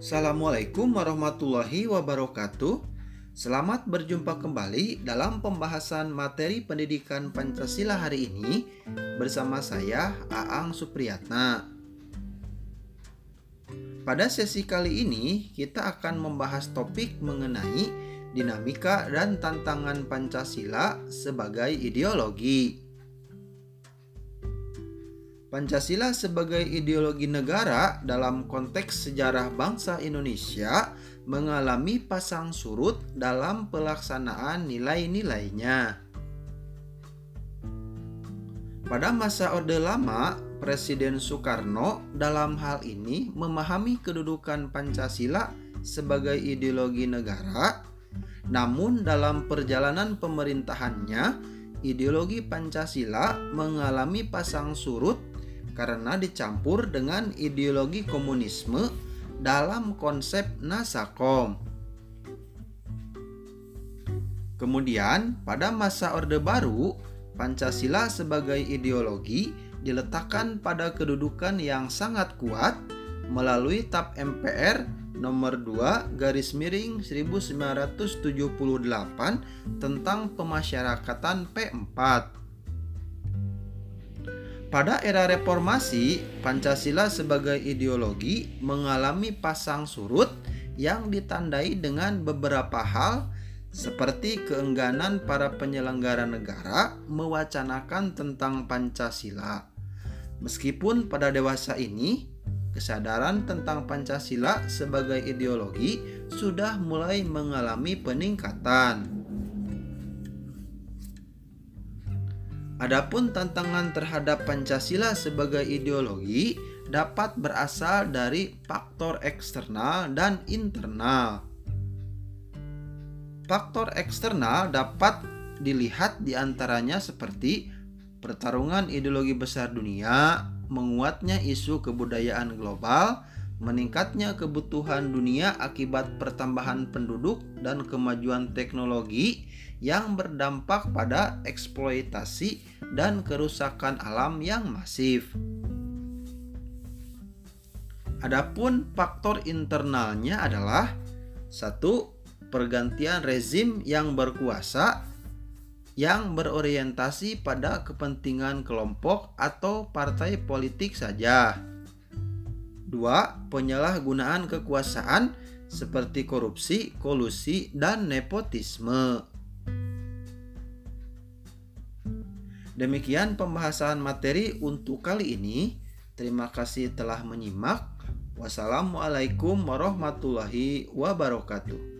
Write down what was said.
Assalamualaikum warahmatullahi wabarakatuh. Selamat berjumpa kembali dalam pembahasan materi pendidikan Pancasila hari ini bersama saya Aang Supriyatna. Pada sesi kali ini kita akan membahas topik mengenai dinamika dan tantangan Pancasila sebagai ideologi. Pancasila sebagai ideologi negara dalam konteks sejarah bangsa Indonesia mengalami pasang surut dalam pelaksanaan nilai-nilainya. Pada masa Orde Lama, Presiden Soekarno dalam hal ini memahami kedudukan Pancasila sebagai ideologi negara, namun dalam perjalanan pemerintahannya, ideologi Pancasila mengalami pasang surut karena dicampur dengan ideologi komunisme dalam konsep Nasakom. Kemudian, pada masa Orde Baru, Pancasila sebagai ideologi diletakkan pada kedudukan yang sangat kuat melalui TAP MPR nomor 2 garis miring 1978 tentang pemasyarakatan P4 pada era reformasi, Pancasila sebagai ideologi mengalami pasang surut yang ditandai dengan beberapa hal seperti keengganan para penyelenggara negara mewacanakan tentang Pancasila. Meskipun pada dewasa ini, kesadaran tentang Pancasila sebagai ideologi sudah mulai mengalami peningkatan. Adapun tantangan terhadap Pancasila sebagai ideologi dapat berasal dari faktor eksternal dan internal. Faktor eksternal dapat dilihat di antaranya seperti pertarungan ideologi besar dunia, menguatnya isu kebudayaan global, meningkatnya kebutuhan dunia akibat pertambahan penduduk dan kemajuan teknologi yang berdampak pada eksploitasi dan kerusakan alam yang masif. Adapun faktor internalnya adalah satu pergantian rezim yang berkuasa yang berorientasi pada kepentingan kelompok atau partai politik saja. Dua, penyalahgunaan kekuasaan seperti korupsi, kolusi, dan nepotisme. Demikian pembahasan materi untuk kali ini. Terima kasih telah menyimak. Wassalamualaikum warahmatullahi wabarakatuh.